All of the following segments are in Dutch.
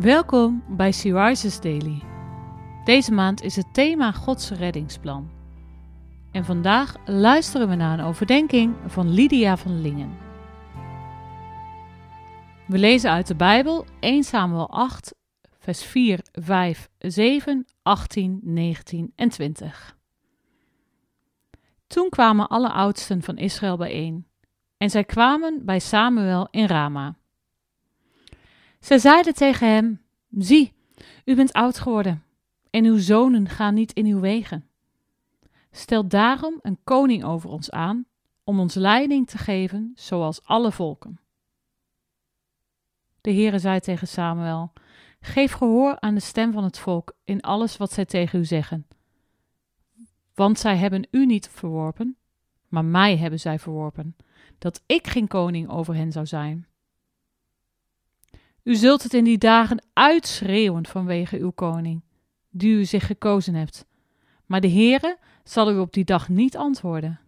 Welkom bij Rises Daily. Deze maand is het thema Gods reddingsplan. En vandaag luisteren we naar een overdenking van Lydia van Lingen. We lezen uit de Bijbel 1 Samuel 8, vers 4, 5, 7, 18, 19 en 20. Toen kwamen alle oudsten van Israël bijeen, en zij kwamen bij Samuel in Rama. Zij zeiden tegen hem: Zie, u bent oud geworden, en uw zonen gaan niet in uw wegen. Stel daarom een koning over ons aan, om ons leiding te geven, zoals alle volken. De Heere zei tegen Samuel: Geef gehoor aan de stem van het volk in alles wat zij tegen u zeggen. Want zij hebben u niet verworpen, maar mij hebben zij verworpen, dat ik geen koning over hen zou zijn. U zult het in die dagen uitschreeuwen vanwege uw koning, die u zich gekozen hebt. Maar de Heere zal u op die dag niet antwoorden.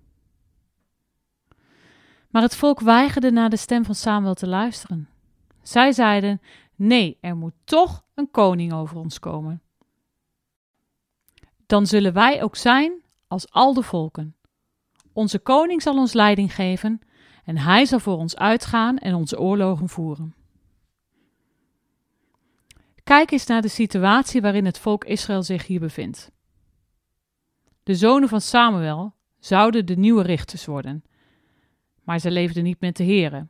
Maar het volk weigerde naar de stem van Samuel te luisteren. Zij zeiden: Nee, er moet toch een koning over ons komen. Dan zullen wij ook zijn als al de volken. Onze koning zal ons leiding geven en hij zal voor ons uitgaan en onze oorlogen voeren. Kijk eens naar de situatie waarin het volk Israël zich hier bevindt. De zonen van Samuel zouden de nieuwe richters worden, maar ze leefden niet met de Here.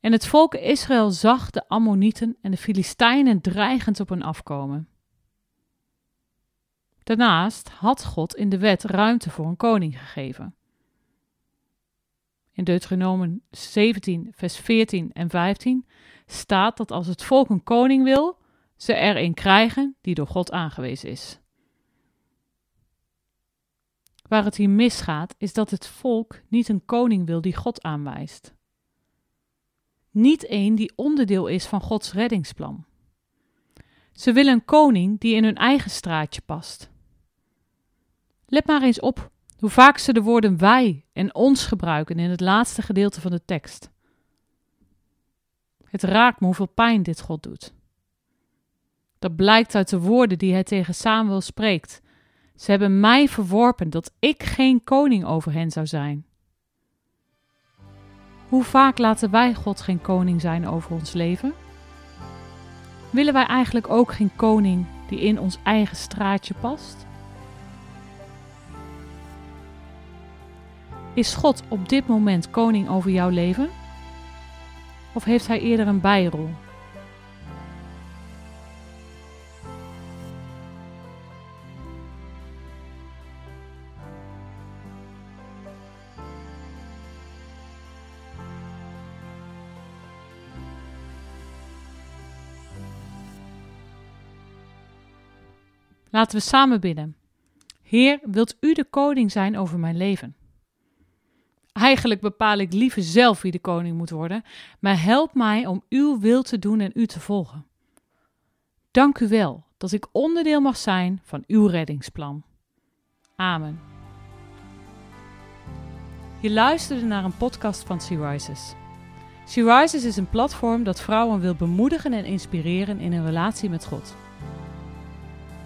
En het volk Israël zag de Ammonieten en de Filistijnen dreigend op hen afkomen. Daarnaast had God in de wet ruimte voor een koning gegeven. In Deuteronomen 17, vers 14 en 15 staat dat als het volk een koning wil, ze er een krijgen die door God aangewezen is. Waar het hier misgaat, is dat het volk niet een koning wil die God aanwijst. Niet een die onderdeel is van Gods reddingsplan. Ze willen een koning die in hun eigen straatje past. Let maar eens op hoe vaak ze de woorden wij en ons gebruiken in het laatste gedeelte van de tekst. Het raakt me hoeveel pijn dit God doet. Dat blijkt uit de woorden die hij tegen Samuel spreekt. Ze hebben mij verworpen dat ik geen koning over hen zou zijn. Hoe vaak laten wij God geen koning zijn over ons leven? Willen wij eigenlijk ook geen koning die in ons eigen straatje past? Is God op dit moment koning over jouw leven? Of heeft hij eerder een bijrol? Laten we samen bidden. Heer, wilt u de koning zijn over mijn leven? Eigenlijk bepaal ik liever zelf wie de koning moet worden, maar help mij om uw wil te doen en u te volgen. Dank u wel dat ik onderdeel mag zijn van uw reddingsplan. Amen. Je luisterde naar een podcast van Sea Rises. Sea Rises is een platform dat vrouwen wil bemoedigen en inspireren in hun relatie met God.